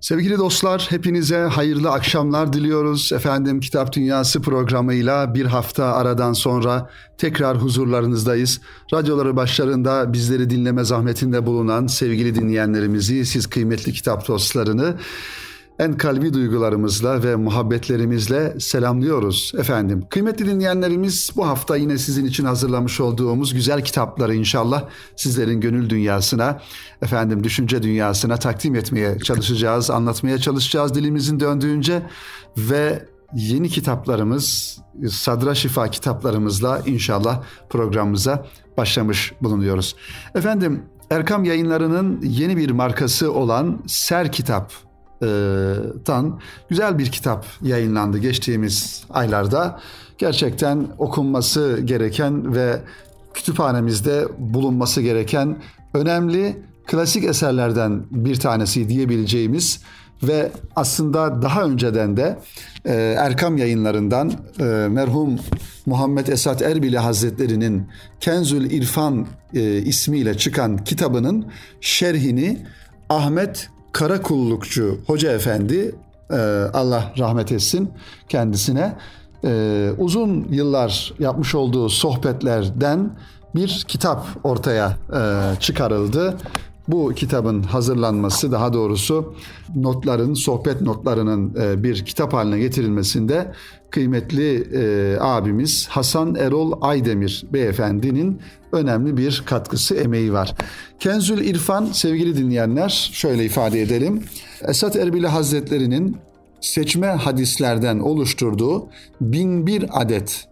Sevgili dostlar, hepinize hayırlı akşamlar diliyoruz. Efendim Kitap Dünyası programıyla bir hafta aradan sonra tekrar huzurlarınızdayız. Radyoları başlarında bizleri dinleme zahmetinde bulunan sevgili dinleyenlerimizi, siz kıymetli kitap dostlarını en kalbi duygularımızla ve muhabbetlerimizle selamlıyoruz efendim. Kıymetli dinleyenlerimiz bu hafta yine sizin için hazırlamış olduğumuz güzel kitapları inşallah sizlerin gönül dünyasına, efendim düşünce dünyasına takdim etmeye çalışacağız, anlatmaya çalışacağız dilimizin döndüğünce ve yeni kitaplarımız, Sadra Şifa kitaplarımızla inşallah programımıza başlamış bulunuyoruz. Efendim Erkam Yayınları'nın yeni bir markası olan Ser Kitap tan güzel bir kitap yayınlandı geçtiğimiz aylarda. Gerçekten okunması gereken ve kütüphanemizde bulunması gereken önemli klasik eserlerden bir tanesi diyebileceğimiz ve aslında daha önceden de Erkam yayınlarından merhum Muhammed Esat Erbili Hazretleri'nin Kenzül İrfan ismiyle çıkan kitabının şerhini Ahmet Karakullukçu Hoca Efendi e, Allah rahmet etsin kendisine e, uzun yıllar yapmış olduğu sohbetlerden bir kitap ortaya e, çıkarıldı. Bu kitabın hazırlanması daha doğrusu notların, sohbet notlarının bir kitap haline getirilmesinde kıymetli abimiz Hasan Erol Aydemir beyefendinin önemli bir katkısı, emeği var. Kenzül İrfan sevgili dinleyenler şöyle ifade edelim. Esat Erbili Hazretleri'nin seçme hadislerden oluşturduğu bin bir adet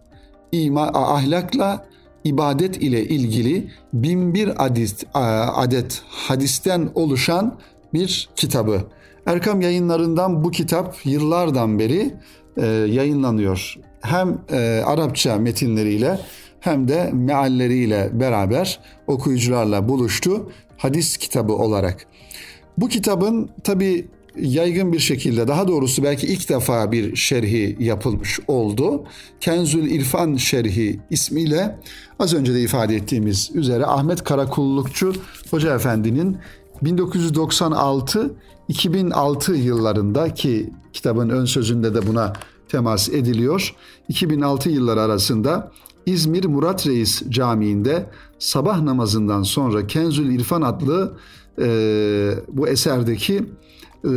ima, ahlakla ibadet ile ilgili bin bir adet, adet hadisten oluşan bir kitabı. Erkam yayınlarından bu kitap yıllardan beri e, yayınlanıyor. Hem e, Arapça metinleriyle hem de mealleriyle beraber okuyucularla buluştu hadis kitabı olarak. Bu kitabın tabi yaygın bir şekilde daha doğrusu belki ilk defa bir şerhi yapılmış oldu. Kenzül İrfan şerhi ismiyle az önce de ifade ettiğimiz üzere Ahmet Karakullukçu Hoca Efendi'nin 1996 2006 yıllarında ki kitabın ön sözünde de buna temas ediliyor. 2006 yılları arasında İzmir Murat Reis Camii'nde sabah namazından sonra Kenzül İrfan adlı e, bu eserdeki e,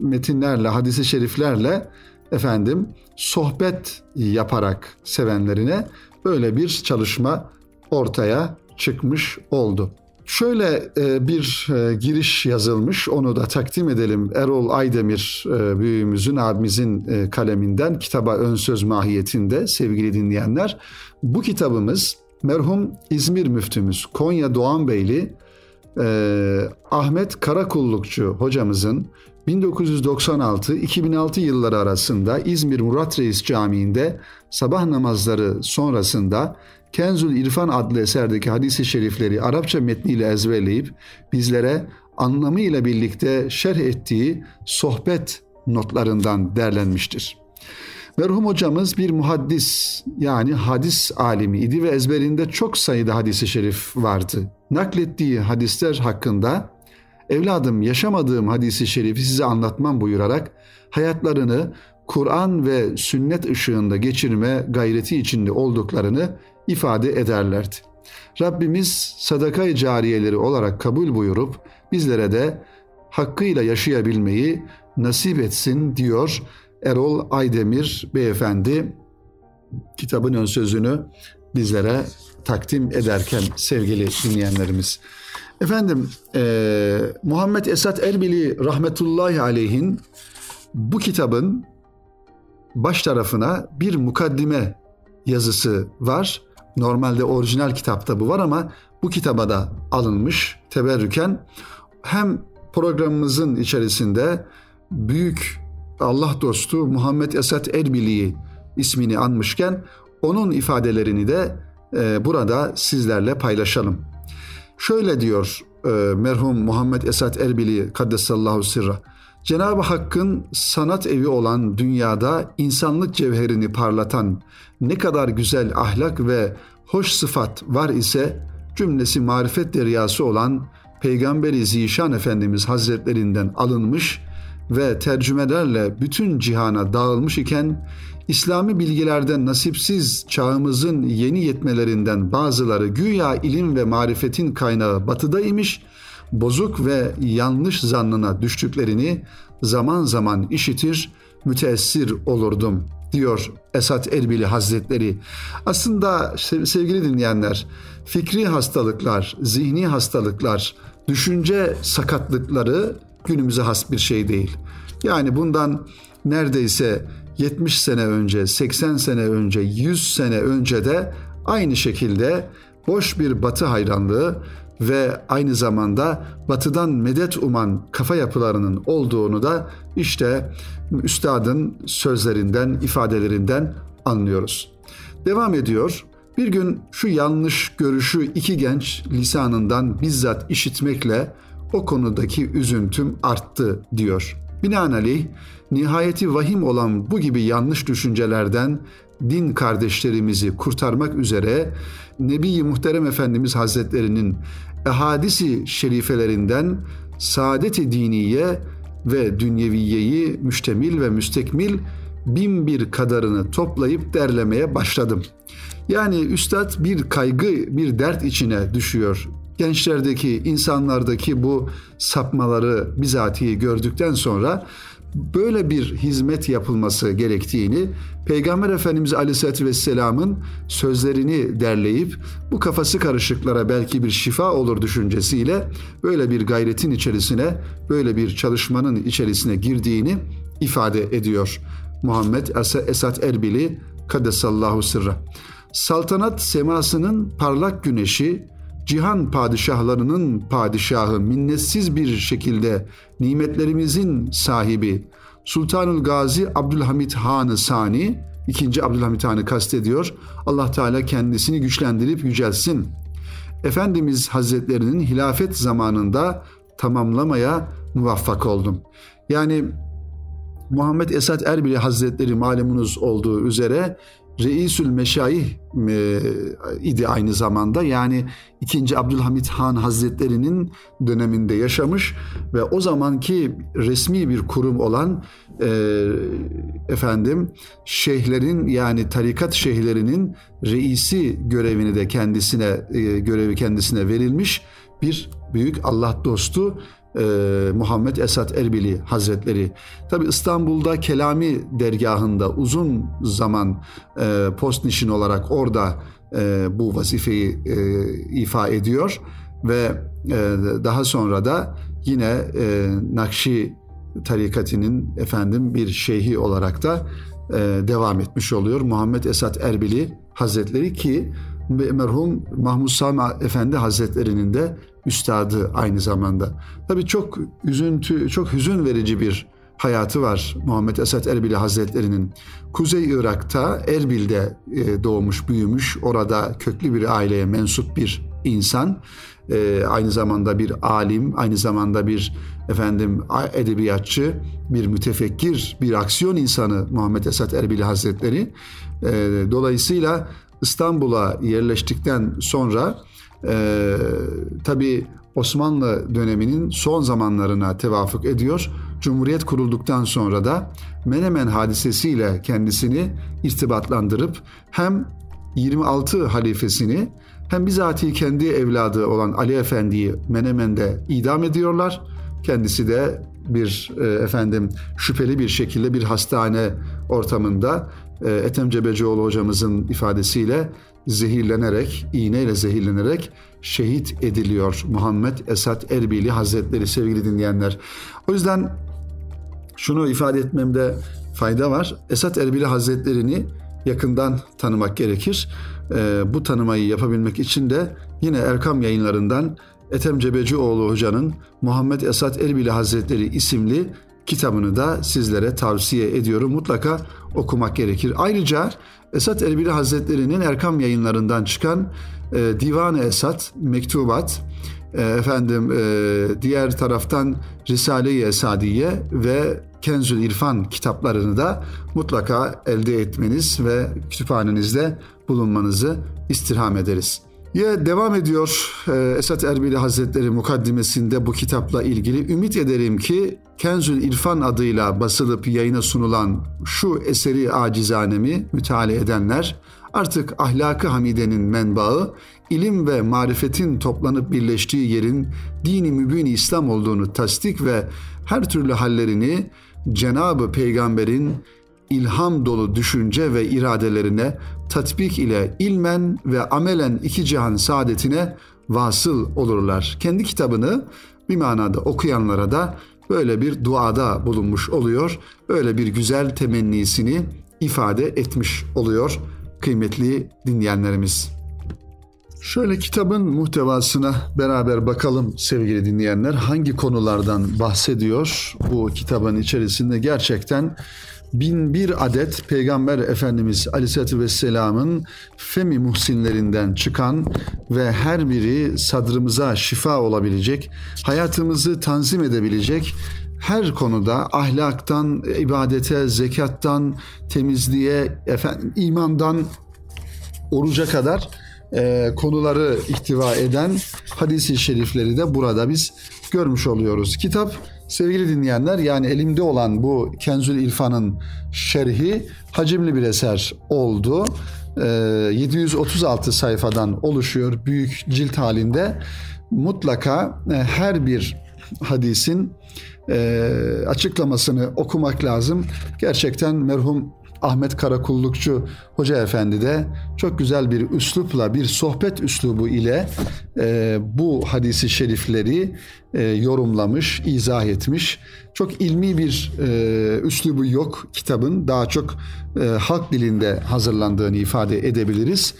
metinlerle, hadisi şeriflerle efendim sohbet yaparak sevenlerine böyle bir çalışma ortaya çıkmış oldu. Şöyle e, bir e, giriş yazılmış, onu da takdim edelim. Erol Aydemir e, büyüğümüzün, abimizin kaleminden kitaba ön söz mahiyetinde sevgili dinleyenler. Bu kitabımız merhum İzmir müftümüz Konya Doğan Beyli Ahmet Karakullukçu hocamızın 1996-2006 yılları arasında İzmir Murat Reis Camii'nde sabah namazları sonrasında Kenzül İrfan adlı eserdeki hadisi şerifleri Arapça metniyle ezberleyip bizlere anlamıyla birlikte şerh ettiği sohbet notlarından derlenmiştir. Merhum hocamız bir muhaddis yani hadis alimi idi ve ezberinde çok sayıda hadisi şerif vardı. Naklettiği hadisler hakkında evladım yaşamadığım hadisi şerifi size anlatmam buyurarak hayatlarını Kur'an ve sünnet ışığında geçirme gayreti içinde olduklarını ifade ederlerdi. Rabbimiz sadaka cariyeleri olarak kabul buyurup bizlere de hakkıyla yaşayabilmeyi nasip etsin diyor Erol Aydemir beyefendi kitabın ön sözünü bizlere takdim ederken sevgili dinleyenlerimiz. Efendim e, Muhammed Esat Erbili rahmetullahi aleyhin bu kitabın baş tarafına bir mukaddime yazısı var. Normalde orijinal kitapta bu var ama bu kitaba da alınmış teberrüken. Hem programımızın içerisinde büyük Allah dostu Muhammed Esat Erbili'yi ismini anmışken onun ifadelerini de e, burada sizlerle paylaşalım. Şöyle diyor e, merhum Muhammed Esat Erbili Kaddesallahu Sirra. Cenab-ı Hakk'ın sanat evi olan dünyada insanlık cevherini parlatan ne kadar güzel ahlak ve hoş sıfat var ise cümlesi marifet deryası olan Peygamberi Zişan Efendimiz Hazretlerinden alınmış ve tercümelerle bütün cihana dağılmış iken İslami bilgilerden nasipsiz çağımızın yeni yetmelerinden bazıları güya ilim ve marifetin kaynağı batıda imiş, bozuk ve yanlış zannına düştüklerini zaman zaman işitir, müteessir olurdum diyor Esat Erbili Hazretleri. Aslında sevgili dinleyenler, fikri hastalıklar, zihni hastalıklar, düşünce sakatlıkları günümüze has bir şey değil. Yani bundan neredeyse 70 sene önce, 80 sene önce, 100 sene önce de aynı şekilde boş bir batı hayranlığı ve aynı zamanda batıdan medet uman kafa yapılarının olduğunu da işte üstadın sözlerinden, ifadelerinden anlıyoruz. Devam ediyor. Bir gün şu yanlış görüşü iki genç lisanından bizzat işitmekle o konudaki üzüntüm arttı diyor. Binaenaleyh nihayeti vahim olan bu gibi yanlış düşüncelerden din kardeşlerimizi kurtarmak üzere Nebi Muhterem Efendimiz Hazretlerinin ehadisi şerifelerinden saadet-i diniye ve dünyeviyeyi müştemil ve müstekmil bin bir kadarını toplayıp derlemeye başladım. Yani üstad bir kaygı, bir dert içine düşüyor. Gençlerdeki, insanlardaki bu sapmaları bizatihi gördükten sonra böyle bir hizmet yapılması gerektiğini Peygamber Efendimiz Aleyhisselatü Vesselam'ın sözlerini derleyip bu kafası karışıklara belki bir şifa olur düşüncesiyle böyle bir gayretin içerisine, böyle bir çalışmanın içerisine girdiğini ifade ediyor. Muhammed Esat Erbili Kadesallahu sırra. Saltanat semasının parlak güneşi cihan padişahlarının padişahı, minnetsiz bir şekilde nimetlerimizin sahibi Sultanul Gazi Abdülhamit Han-ı Sani, ikinci Abdülhamit Han'ı kastediyor. Allah Teala kendisini güçlendirip yücelsin. Efendimiz Hazretlerinin hilafet zamanında tamamlamaya muvaffak oldum. Yani Muhammed Esat Erbili Hazretleri malumunuz olduğu üzere Reisül Meşayih e, idi aynı zamanda. Yani 2. Abdülhamit Han Hazretleri'nin döneminde yaşamış ve o zamanki resmi bir kurum olan e, efendim şeyhlerin yani tarikat şeyhlerinin reisi görevini de kendisine e, görevi kendisine verilmiş bir büyük Allah dostu e, Muhammed Esat Erbili Hazretleri. Tabi İstanbul'da Kelami dergahında uzun zaman e, postnişin olarak orada e, bu vazifeyi e, ifa ediyor ve daha sonra da yine Nakşi tarikatinin efendim bir şeyhi olarak da devam etmiş oluyor. Muhammed Esat Erbili Hazretleri ki merhum Mahmud Sami Efendi Hazretleri'nin de üstadı aynı zamanda. Tabii çok üzüntü, çok hüzün verici bir hayatı var Muhammed Esat Erbili Hazretleri'nin. Kuzey Irak'ta Erbil'de e, doğmuş, büyümüş. Orada köklü bir aileye mensup bir insan. E, aynı zamanda bir alim, aynı zamanda bir efendim edebiyatçı, bir mütefekkir, bir aksiyon insanı Muhammed Esat Erbili Hazretleri. E, dolayısıyla İstanbul'a yerleştikten sonra e, tabii Osmanlı döneminin son zamanlarına tevafuk ediyor. Cumhuriyet kurulduktan sonra da Menemen hadisesiyle kendisini irtibatlandırıp hem 26 halifesini hem bizatihi kendi evladı olan Ali Efendi'yi Menemen'de idam ediyorlar. Kendisi de bir e, efendim şüpheli bir şekilde bir hastane ortamında e, Ethem Cebecioğlu hocamızın ifadesiyle zehirlenerek, iğneyle zehirlenerek şehit ediliyor Muhammed Esat Erbili Hazretleri sevgili dinleyenler. O yüzden şunu ifade etmemde fayda var. Esat Erbili Hazretlerini yakından tanımak gerekir. E, bu tanımayı yapabilmek için de yine Erkam yayınlarından Ethem Cebecioğlu Hoca'nın Muhammed Esat Erbili Hazretleri isimli kitabını da sizlere tavsiye ediyorum. Mutlaka okumak gerekir. Ayrıca Esat Erbili Hazretleri'nin Erkam yayınlarından çıkan e, Divan-ı Esat, Mektubat, e, efendim e, diğer taraftan Risale-i Esadiye ve Kenzül İrfan kitaplarını da mutlaka elde etmeniz ve kütüphanenizde bulunmanızı istirham ederiz. Ya devam ediyor e, Esat Erbili Hazretleri mukaddimesinde bu kitapla ilgili. Ümit ederim ki Kenzül İrfan adıyla basılıp yayına sunulan şu eseri acizanemi müteala edenler artık ahlakı hamidenin menbaı, ilim ve marifetin toplanıp birleştiği yerin dini mübin İslam olduğunu tasdik ve her türlü hallerini Cenab-ı Peygamber'in ilham dolu düşünce ve iradelerine tatbik ile ilmen ve amelen iki cihan saadetine vasıl olurlar. Kendi kitabını bir manada okuyanlara da böyle bir duada bulunmuş oluyor. Böyle bir güzel temennisini ifade etmiş oluyor kıymetli dinleyenlerimiz. Şöyle kitabın muhtevasına beraber bakalım sevgili dinleyenler. Hangi konulardan bahsediyor bu kitabın içerisinde gerçekten bin bir adet Peygamber Efendimiz Aleyhisselatü Vesselam'ın femi muhsinlerinden çıkan ve her biri sadrımıza şifa olabilecek, hayatımızı tanzim edebilecek her konuda ahlaktan, ibadete, zekattan, temizliğe, efendim, imandan oruca kadar e, konuları ihtiva eden hadisi şerifleri de burada biz görmüş oluyoruz. Kitap sevgili dinleyenler yani elimde olan bu Kenzül İlfan'ın şerhi hacimli bir eser oldu. E, 736 sayfadan oluşuyor büyük cilt halinde. Mutlaka e, her bir hadisin e, açıklamasını okumak lazım. Gerçekten merhum Ahmet Karakullukçu Hoca Efendi de çok güzel bir üslupla, bir sohbet üslubu ile e, bu hadisi şerifleri e, yorumlamış, izah etmiş. Çok ilmi bir e, üslubu yok kitabın. Daha çok e, halk dilinde hazırlandığını ifade edebiliriz.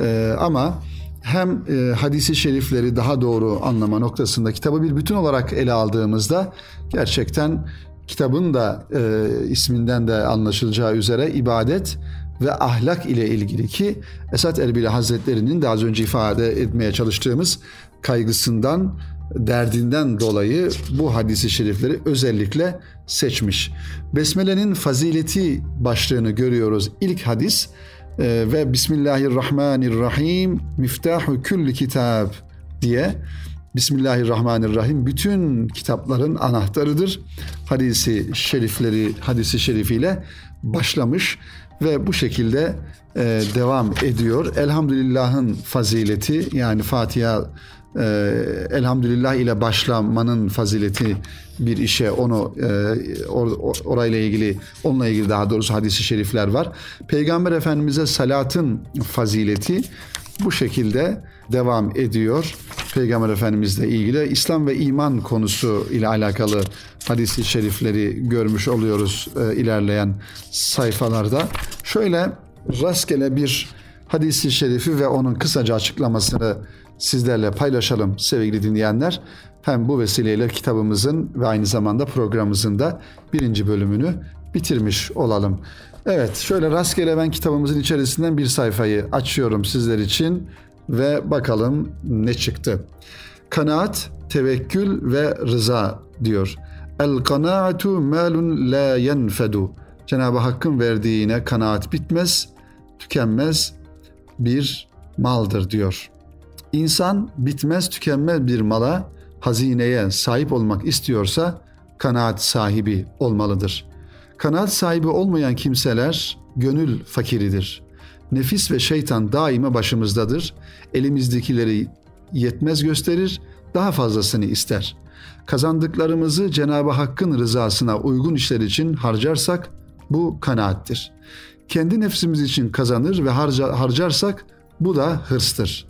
E, ama hem e, hadisi şerifleri daha doğru anlama noktasında kitabı bir bütün olarak ele aldığımızda gerçekten kitabın da e, isminden de anlaşılacağı üzere ibadet ve ahlak ile ilgili ki Esat Erbili Hazretleri'nin de az önce ifade etmeye çalıştığımız kaygısından, derdinden dolayı bu hadisi şerifleri özellikle seçmiş. Besmele'nin fazileti başlığını görüyoruz. İlk hadis e, ve Bismillahirrahmanirrahim miftahu külli kitab diye Bismillahirrahmanirrahim bütün kitapların anahtarıdır. Hadisi şerifleri hadisi şerifiyle başlamış ve bu şekilde e, devam ediyor. Elhamdülillah'ın fazileti yani Fatiha e, elhamdülillah ile başlamanın fazileti bir işe onu e, or, orayla ilgili onunla ilgili daha doğrusu hadisi şerifler var. Peygamber Efendimiz'e salatın fazileti bu şekilde devam ediyor. Peygamber Efendimizle ilgili İslam ve iman konusu ile alakalı hadisi şerifleri görmüş oluyoruz e, ilerleyen sayfalarda. Şöyle rastgele bir hadisi şerifi ve onun kısaca açıklamasını sizlerle paylaşalım sevgili dinleyenler. Hem bu vesileyle kitabımızın ve aynı zamanda programımızın da birinci bölümünü bitirmiş olalım. Evet şöyle rastgele ben kitabımızın içerisinden bir sayfayı açıyorum sizler için ve bakalım ne çıktı. Kanaat, tevekkül ve rıza diyor. El kanaatu malun la yenfedu. Cenab-ı Hakk'ın verdiğine kanaat bitmez, tükenmez bir maldır diyor. İnsan bitmez tükenmez bir mala, hazineye sahip olmak istiyorsa kanaat sahibi olmalıdır. Kanaat sahibi olmayan kimseler gönül fakiridir. Nefis ve şeytan daima başımızdadır. Elimizdekileri yetmez gösterir, daha fazlasını ister. Kazandıklarımızı Cenab-ı Hakk'ın rızasına uygun işler için harcarsak bu kanaattir. Kendi nefsimiz için kazanır ve harca, harcarsak bu da hırstır.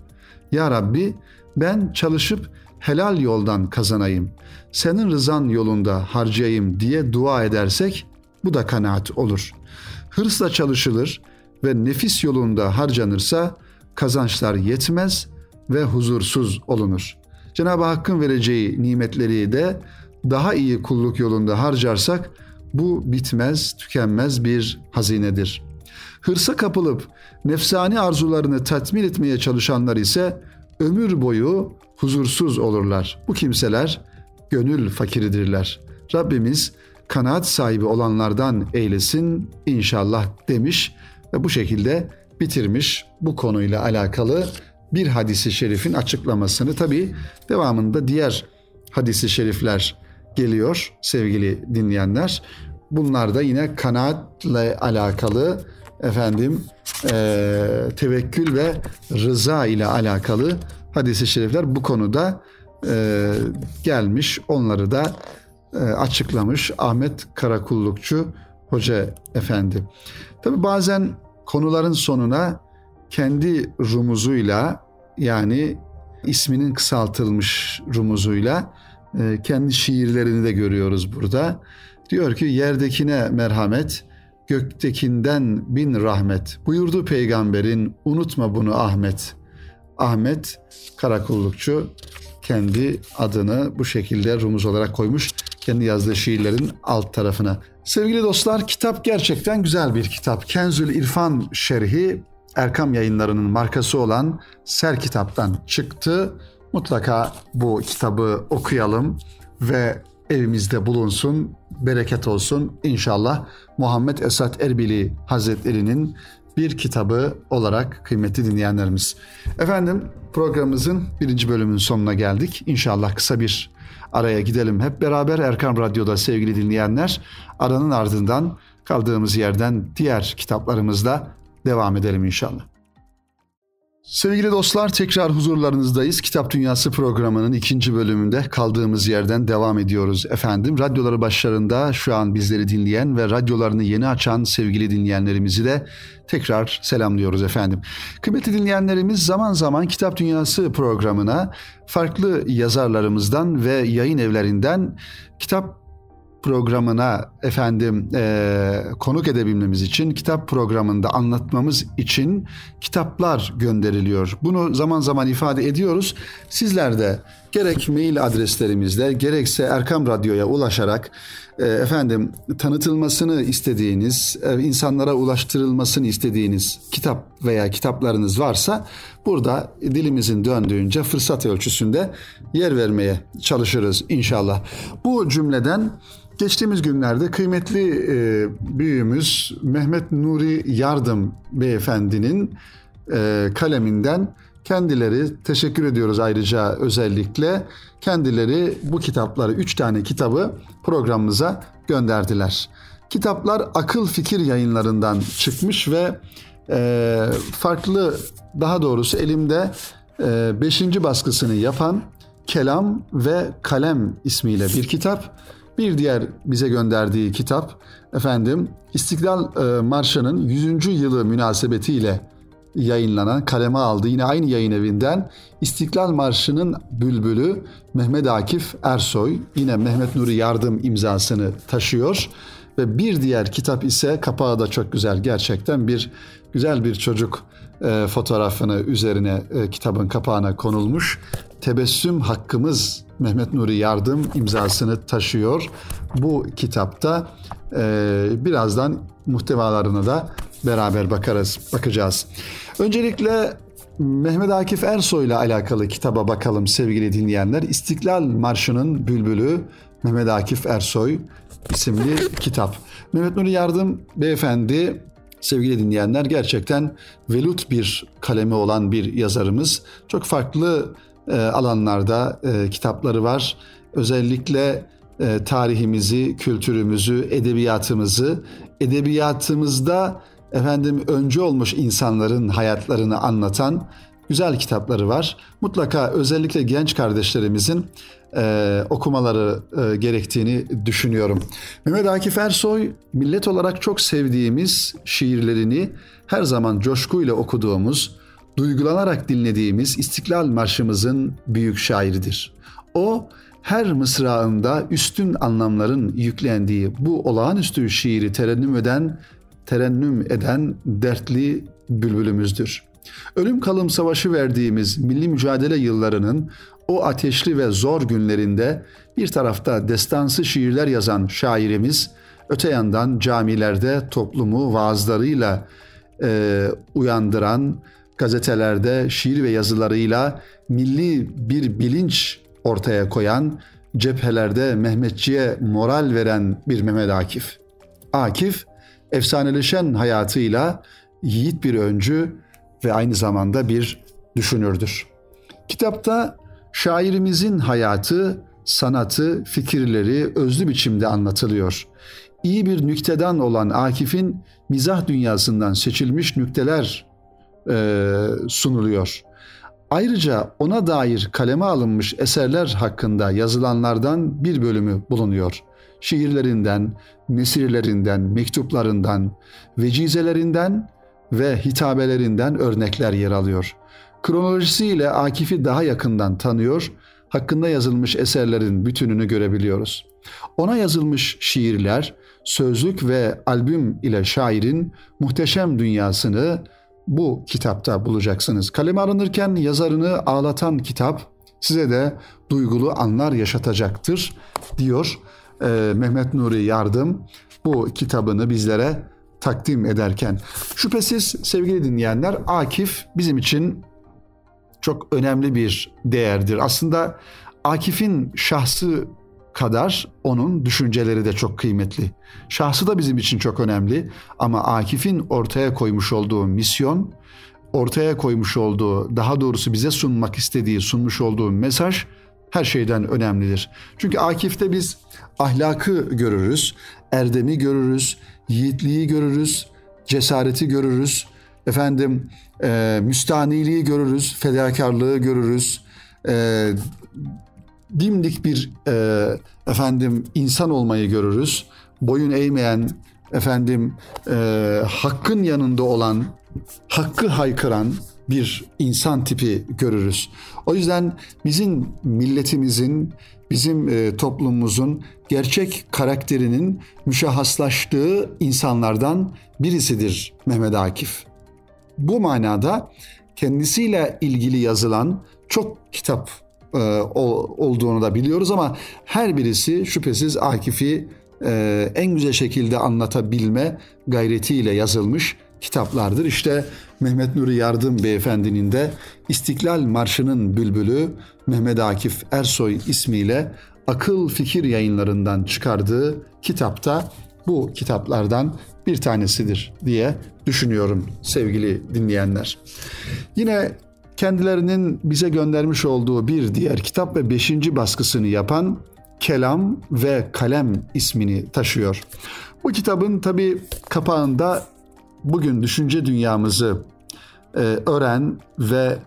Ya Rabbi ben çalışıp helal yoldan kazanayım, senin rızan yolunda harcayayım diye dua edersek bu da kanaat olur. Hırsla çalışılır ve nefis yolunda harcanırsa kazançlar yetmez ve huzursuz olunur. Cenab-ı Hakk'ın vereceği nimetleri de daha iyi kulluk yolunda harcarsak bu bitmez, tükenmez bir hazinedir. Hırsa kapılıp nefsani arzularını tatmin etmeye çalışanlar ise ömür boyu huzursuz olurlar. Bu kimseler gönül fakiridirler. Rabbimiz kanaat sahibi olanlardan eylesin inşallah demiş ve bu şekilde bitirmiş bu konuyla alakalı bir hadisi şerifin açıklamasını tabi devamında diğer hadisi şerifler geliyor sevgili dinleyenler. Bunlar da yine kanaatle alakalı efendim e, tevekkül ve rıza ile alakalı hadis-i şerifler bu konuda e, gelmiş. Onları da açıklamış Ahmet Karakullukçu Hoca Efendi. Tabi bazen konuların sonuna kendi rumuzuyla yani isminin kısaltılmış rumuzuyla e, kendi şiirlerini de görüyoruz burada. Diyor ki yerdekine merhamet, göktekinden bin rahmet. Buyurdu peygamberin unutma bunu Ahmet. Ahmet Karakullukçu kendi adını bu şekilde rumuz olarak koymuş kendi yazdığı şiirlerin alt tarafına. Sevgili dostlar kitap gerçekten güzel bir kitap. Kenzül İrfan şerhi Erkam yayınlarının markası olan Ser kitaptan çıktı. Mutlaka bu kitabı okuyalım ve evimizde bulunsun, bereket olsun. İnşallah Muhammed Esat Erbili Hazretleri'nin bir kitabı olarak kıymetli dinleyenlerimiz. Efendim programımızın birinci bölümünün sonuna geldik. İnşallah kısa bir araya gidelim hep beraber Erkan Radyo'da sevgili dinleyenler. Aranın ardından kaldığımız yerden diğer kitaplarımızla devam edelim inşallah. Sevgili dostlar tekrar huzurlarınızdayız. Kitap Dünyası programının ikinci bölümünde kaldığımız yerden devam ediyoruz efendim. Radyoları başlarında şu an bizleri dinleyen ve radyolarını yeni açan sevgili dinleyenlerimizi de tekrar selamlıyoruz efendim. Kıymetli dinleyenlerimiz zaman zaman Kitap Dünyası programına farklı yazarlarımızdan ve yayın evlerinden kitap programına efendim e, konuk edebilmemiz için kitap programında anlatmamız için kitaplar gönderiliyor. Bunu zaman zaman ifade ediyoruz. Sizler de gerek mail adreslerimizle gerekse Erkam Radyo'ya ulaşarak e, efendim tanıtılmasını istediğiniz, e, insanlara ulaştırılmasını istediğiniz kitap veya kitaplarınız varsa burada dilimizin döndüğünce fırsat ölçüsünde yer vermeye çalışırız inşallah. Bu cümleden Geçtiğimiz günlerde kıymetli e, büyüğümüz Mehmet Nuri Yardım beyefendinin e, kaleminden kendileri teşekkür ediyoruz ayrıca özellikle kendileri bu kitapları üç tane kitabı programımıza gönderdiler. Kitaplar akıl fikir yayınlarından çıkmış ve e, farklı daha doğrusu elimde e, beşinci baskısını yapan Kelam ve Kalem ismiyle bir kitap. Bir diğer bize gönderdiği kitap efendim İstiklal e, Marşı'nın 100. yılı münasebetiyle yayınlanan kaleme aldı. Yine aynı yayın evinden İstiklal Marşı'nın bülbülü Mehmet Akif Ersoy yine Mehmet Nuri Yardım imzasını taşıyor. Ve bir diğer kitap ise kapağı da çok güzel gerçekten bir güzel bir çocuk e, fotoğrafını üzerine e, kitabın kapağına konulmuş. Tebessüm Hakkımız Mehmet Nuri Yardım imzasını taşıyor. Bu kitapta e, birazdan muhtevalarına da beraber bakarız, bakacağız. Öncelikle Mehmet Akif Ersoy ile alakalı kitaba bakalım sevgili dinleyenler. İstiklal Marşı'nın bülbülü Mehmet Akif Ersoy isimli kitap. Mehmet Nuri Yardım beyefendi sevgili dinleyenler gerçekten velut bir kalemi olan bir yazarımız. Çok farklı e, alanlarda e, kitapları var. Özellikle e, tarihimizi, kültürümüzü, edebiyatımızı, edebiyatımızda efendim önce olmuş insanların hayatlarını anlatan güzel kitapları var. Mutlaka özellikle genç kardeşlerimizin e, okumaları e, gerektiğini düşünüyorum. Mehmet Akif Ersoy millet olarak çok sevdiğimiz şiirlerini her zaman coşkuyla okuduğumuz, duygulanarak dinlediğimiz İstiklal Marşımızın büyük şairidir. O her mısrağında üstün anlamların yüklendiği bu olağanüstü şiiri terennüm eden, terennüm eden dertli bülbülümüzdür. Ölüm kalım savaşı verdiğimiz milli mücadele yıllarının o ateşli ve zor günlerinde bir tarafta destansı şiirler yazan şairimiz, öte yandan camilerde toplumu vaazlarıyla e, uyandıran, gazetelerde şiir ve yazılarıyla milli bir bilinç ortaya koyan, cephelerde Mehmetçiğe moral veren bir Mehmet Akif. Akif, efsaneleşen hayatıyla yiğit bir öncü ve aynı zamanda bir düşünürdür. Kitapta şairimizin hayatı sanatı, fikirleri özlü biçimde anlatılıyor. İyi bir nüktedan olan Akif'in mizah dünyasından seçilmiş nükteler e, sunuluyor. Ayrıca ona dair kaleme alınmış eserler hakkında yazılanlardan bir bölümü bulunuyor. Şiirlerinden, nesirlerinden, mektuplarından, vecizelerinden ve hitabelerinden örnekler yer alıyor. Kronolojisiyle Akif'i daha yakından tanıyor, hakkında yazılmış eserlerin bütününü görebiliyoruz. Ona yazılmış şiirler, sözlük ve albüm ile şairin muhteşem dünyasını bu kitapta bulacaksınız. Kaleme alınırken yazarını ağlatan kitap size de duygulu anlar yaşatacaktır diyor e, Mehmet Nuri Yardım bu kitabını bizlere takdim ederken. Şüphesiz sevgili dinleyenler Akif bizim için çok önemli bir değerdir. Aslında Akif'in şahsı kadar onun düşünceleri de çok kıymetli. Şahsı da bizim için çok önemli ama Akif'in ortaya koymuş olduğu misyon, ortaya koymuş olduğu, daha doğrusu bize sunmak istediği, sunmuş olduğu mesaj her şeyden önemlidir. Çünkü Akif'te biz ahlakı görürüz, erdemi görürüz, yiğitliği görürüz, cesareti görürüz, efendim e, müstaniliği görürüz, fedakarlığı görürüz, e, dimdik bir e, efendim insan olmayı görürüz. Boyun eğmeyen efendim e, hakkın yanında olan, hakkı haykıran bir insan tipi görürüz. O yüzden bizim milletimizin, bizim e, toplumumuzun gerçek karakterinin müşahhaslaştığı insanlardan birisidir Mehmet Akif. Bu manada kendisiyle ilgili yazılan çok kitap e, olduğunu da biliyoruz ama her birisi şüphesiz Akif'i e, en güzel şekilde anlatabilme gayretiyle yazılmış kitaplardır. İşte Mehmet Nuri Yardım Beyefendinin de İstiklal Marşı'nın bülbülü Mehmet Akif Ersoy ismiyle akıl fikir yayınlarından çıkardığı kitapta bu kitaplardan bir tanesidir diye düşünüyorum sevgili dinleyenler. Yine kendilerinin bize göndermiş olduğu bir diğer kitap ve beşinci baskısını yapan Kelam ve Kalem ismini taşıyor. Bu kitabın tabi kapağında bugün düşünce dünyamızı e, öğren ve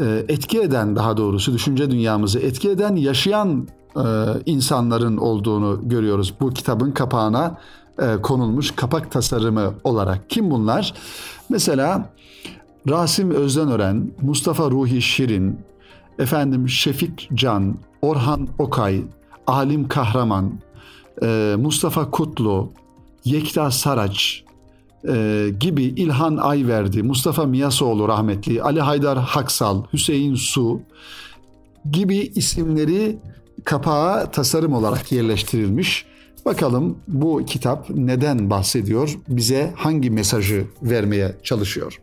e, etki eden daha doğrusu düşünce dünyamızı etki eden yaşayan e, insanların olduğunu görüyoruz. Bu kitabın kapağına e, konulmuş kapak tasarımı olarak. Kim bunlar? Mesela Rasim Özdenören, Mustafa Ruhi Şirin, efendim Şefik Can, Orhan Okay, Alim Kahraman, e, Mustafa Kutlu, Yekta Saraç e, gibi İlhan Ayverdi, Mustafa Miyasoğlu rahmetli, Ali Haydar Haksal, Hüseyin Su gibi isimleri kapağa tasarım olarak yerleştirilmiş. Bakalım bu kitap neden bahsediyor, bize hangi mesajı vermeye çalışıyor?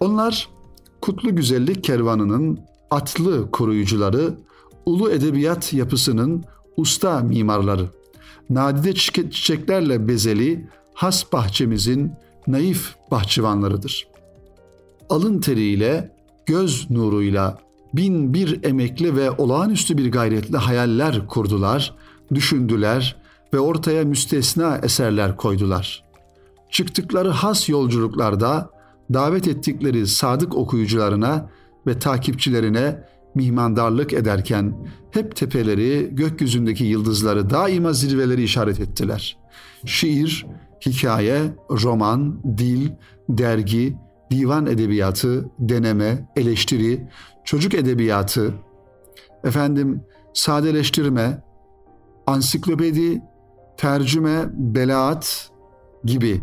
Onlar Kutlu Güzellik Kervanı'nın atlı koruyucuları, ulu edebiyat yapısının usta mimarları, nadide çiçeklerle bezeli has bahçemizin naif bahçıvanlarıdır. Alın teriyle, göz nuruyla bin bir emekli ve olağanüstü bir gayretle hayaller kurdular, düşündüler ve ortaya müstesna eserler koydular. Çıktıkları has yolculuklarda davet ettikleri sadık okuyucularına ve takipçilerine mihmandarlık ederken hep tepeleri, gökyüzündeki yıldızları daima zirveleri işaret ettiler. Şiir, hikaye, roman, dil, dergi, divan edebiyatı, deneme, eleştiri, çocuk edebiyatı, efendim sadeleştirme, ansiklopedi, tercüme, belaat gibi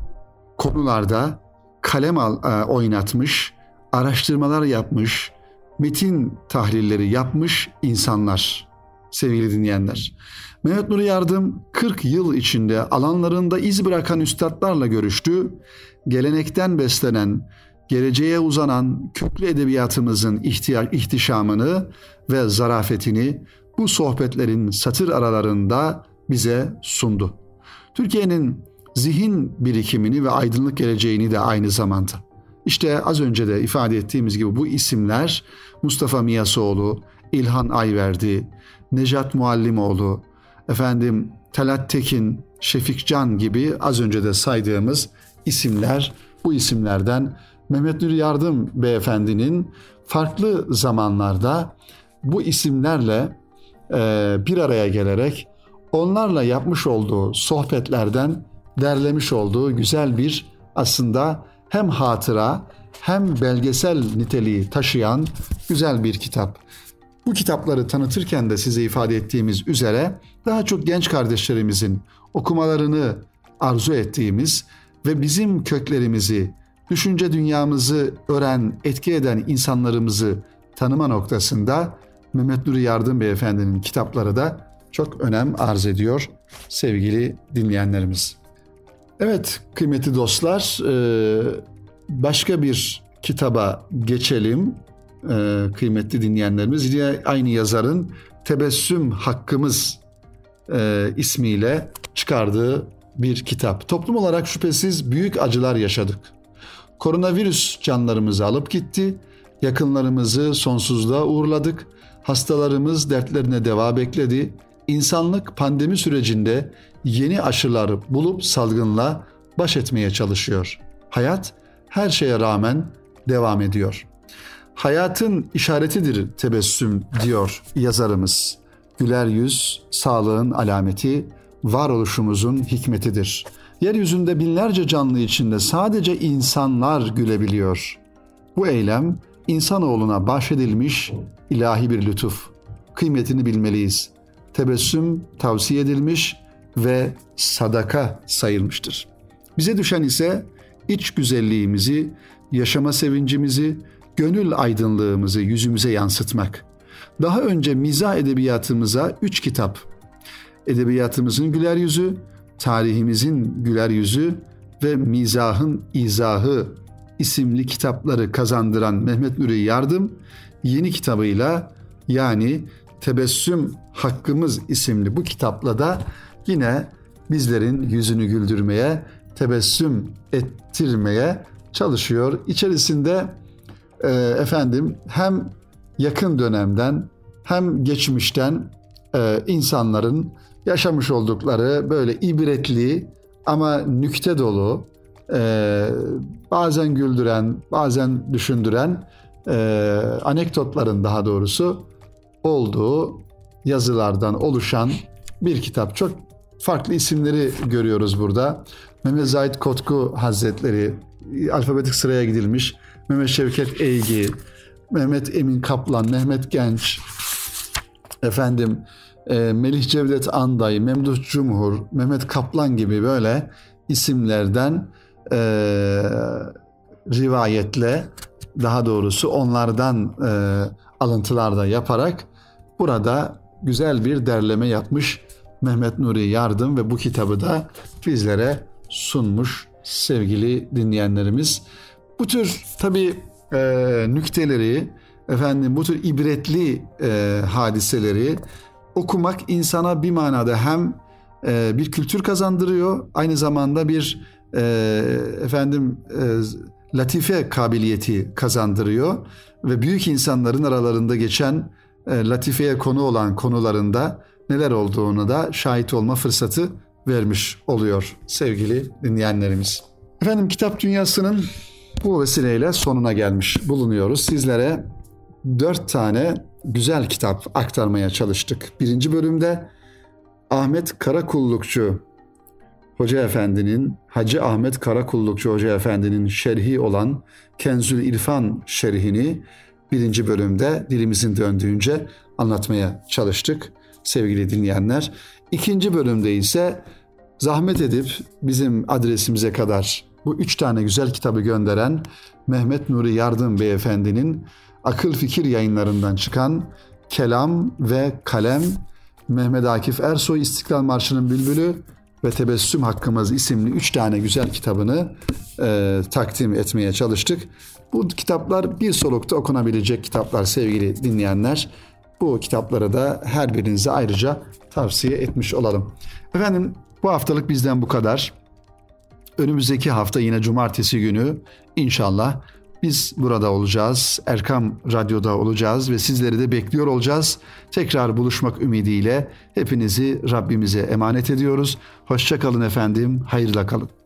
konularda kalem al, e, oynatmış, araştırmalar yapmış, metin tahlilleri yapmış insanlar sevgili dinleyenler. Mehmet Nuri Yardım 40 yıl içinde alanlarında iz bırakan üstadlarla görüştü. Gelenekten beslenen, geleceğe uzanan köklü edebiyatımızın ihtiyaç, ihtişamını ve zarafetini bu sohbetlerin satır aralarında bize sundu. Türkiye'nin zihin birikimini ve aydınlık geleceğini de aynı zamanda. İşte az önce de ifade ettiğimiz gibi bu isimler Mustafa Miyasoğlu, İlhan Ayverdi, Nejat Muallimoğlu, efendim Talat Tekin, Şefik Can gibi az önce de saydığımız isimler bu isimlerden Mehmet Nuri Yardım beyefendinin farklı zamanlarda bu isimlerle e, bir araya gelerek onlarla yapmış olduğu sohbetlerden derlemiş olduğu güzel bir aslında hem hatıra hem belgesel niteliği taşıyan güzel bir kitap. Bu kitapları tanıtırken de size ifade ettiğimiz üzere daha çok genç kardeşlerimizin okumalarını arzu ettiğimiz ve bizim köklerimizi, düşünce dünyamızı öğren, etki eden insanlarımızı tanıma noktasında Mehmet Nuri Yardım Beyefendi'nin kitapları da çok önem arz ediyor sevgili dinleyenlerimiz. Evet kıymetli dostlar başka bir kitaba geçelim e, kıymetli dinleyenlerimiz. Yine aynı yazarın Tebessüm Hakkımız e, ismiyle çıkardığı bir kitap. Toplum olarak şüphesiz büyük acılar yaşadık. Koronavirüs canlarımızı alıp gitti, yakınlarımızı sonsuzluğa uğurladık, hastalarımız dertlerine deva bekledi, İnsanlık pandemi sürecinde yeni aşılar bulup salgınla baş etmeye çalışıyor. Hayat her şeye rağmen devam ediyor. Hayatın işaretidir tebessüm diyor yazarımız. Güler yüz sağlığın alameti, varoluşumuzun hikmetidir. Yeryüzünde binlerce canlı içinde sadece insanlar gülebiliyor. Bu eylem insanoğluna bahşedilmiş ilahi bir lütuf. Kıymetini bilmeliyiz. Tebessüm tavsiye edilmiş ve sadaka sayılmıştır. Bize düşen ise iç güzelliğimizi, yaşama sevincimizi, gönül aydınlığımızı yüzümüze yansıtmak. Daha önce mizah edebiyatımıza üç kitap, edebiyatımızın güler yüzü, tarihimizin güler yüzü ve mizahın izahı isimli kitapları kazandıran Mehmet Nuri Yardım yeni kitabıyla yani Tebessüm Hakkımız isimli bu kitapla da yine bizlerin yüzünü güldürmeye, tebessüm ettirmeye çalışıyor. İçerisinde e, efendim hem yakın dönemden hem geçmişten e, insanların yaşamış oldukları böyle ibretli ama nükte dolu, e, bazen güldüren, bazen düşündüren e, anekdotların daha doğrusu olduğu yazılardan oluşan bir kitap. Çok farklı isimleri görüyoruz burada. Mehmet Zahid Kotku Hazretleri alfabetik sıraya gidilmiş. Mehmet Şevket Eygi, Mehmet Emin Kaplan, Mehmet Genç, efendim e, Melih Cevdet Anday, Memduh Cumhur, Mehmet Kaplan gibi böyle isimlerden e, rivayetle daha doğrusu onlardan e, alıntılar da yaparak burada güzel bir derleme yapmış Mehmet Nuri Yardım ve bu kitabı da bizlere sunmuş sevgili dinleyenlerimiz. Bu tür tabii e, nükteleri, efendim bu tür ibretli e, hadiseleri okumak insana bir manada hem e, bir kültür kazandırıyor, aynı zamanda bir e, efendim e, latife kabiliyeti kazandırıyor ve büyük insanların aralarında geçen e, latifeye konu olan konularında neler olduğunu da şahit olma fırsatı vermiş oluyor sevgili dinleyenlerimiz. Efendim kitap dünyasının bu vesileyle sonuna gelmiş bulunuyoruz. Sizlere dört tane güzel kitap aktarmaya çalıştık. Birinci bölümde Ahmet Karakullukçu Hoca Efendi'nin, Hacı Ahmet Karakullukçu Hoca Efendi'nin şerhi olan Kenzül İrfan şerhini birinci bölümde dilimizin döndüğünce anlatmaya çalıştık sevgili dinleyenler. İkinci bölümde ise zahmet edip bizim adresimize kadar bu üç tane güzel kitabı gönderen Mehmet Nuri Yardım Beyefendi'nin akıl fikir yayınlarından çıkan Kelam ve Kalem Mehmet Akif Ersoy İstiklal Marşı'nın bülbülü ve Tebessüm Hakkımız isimli üç tane güzel kitabını e, takdim etmeye çalıştık. Bu kitaplar bir solukta okunabilecek kitaplar sevgili dinleyenler. Bu kitapları da her birinize ayrıca tavsiye etmiş olalım. Efendim bu haftalık bizden bu kadar. Önümüzdeki hafta yine cumartesi günü inşallah Biz burada olacağız. Erkam Radyo'da olacağız ve sizleri de bekliyor olacağız. Tekrar buluşmak ümidiyle hepinizi Rabbimize emanet ediyoruz. Hoşçakalın efendim. Hayırla kalın.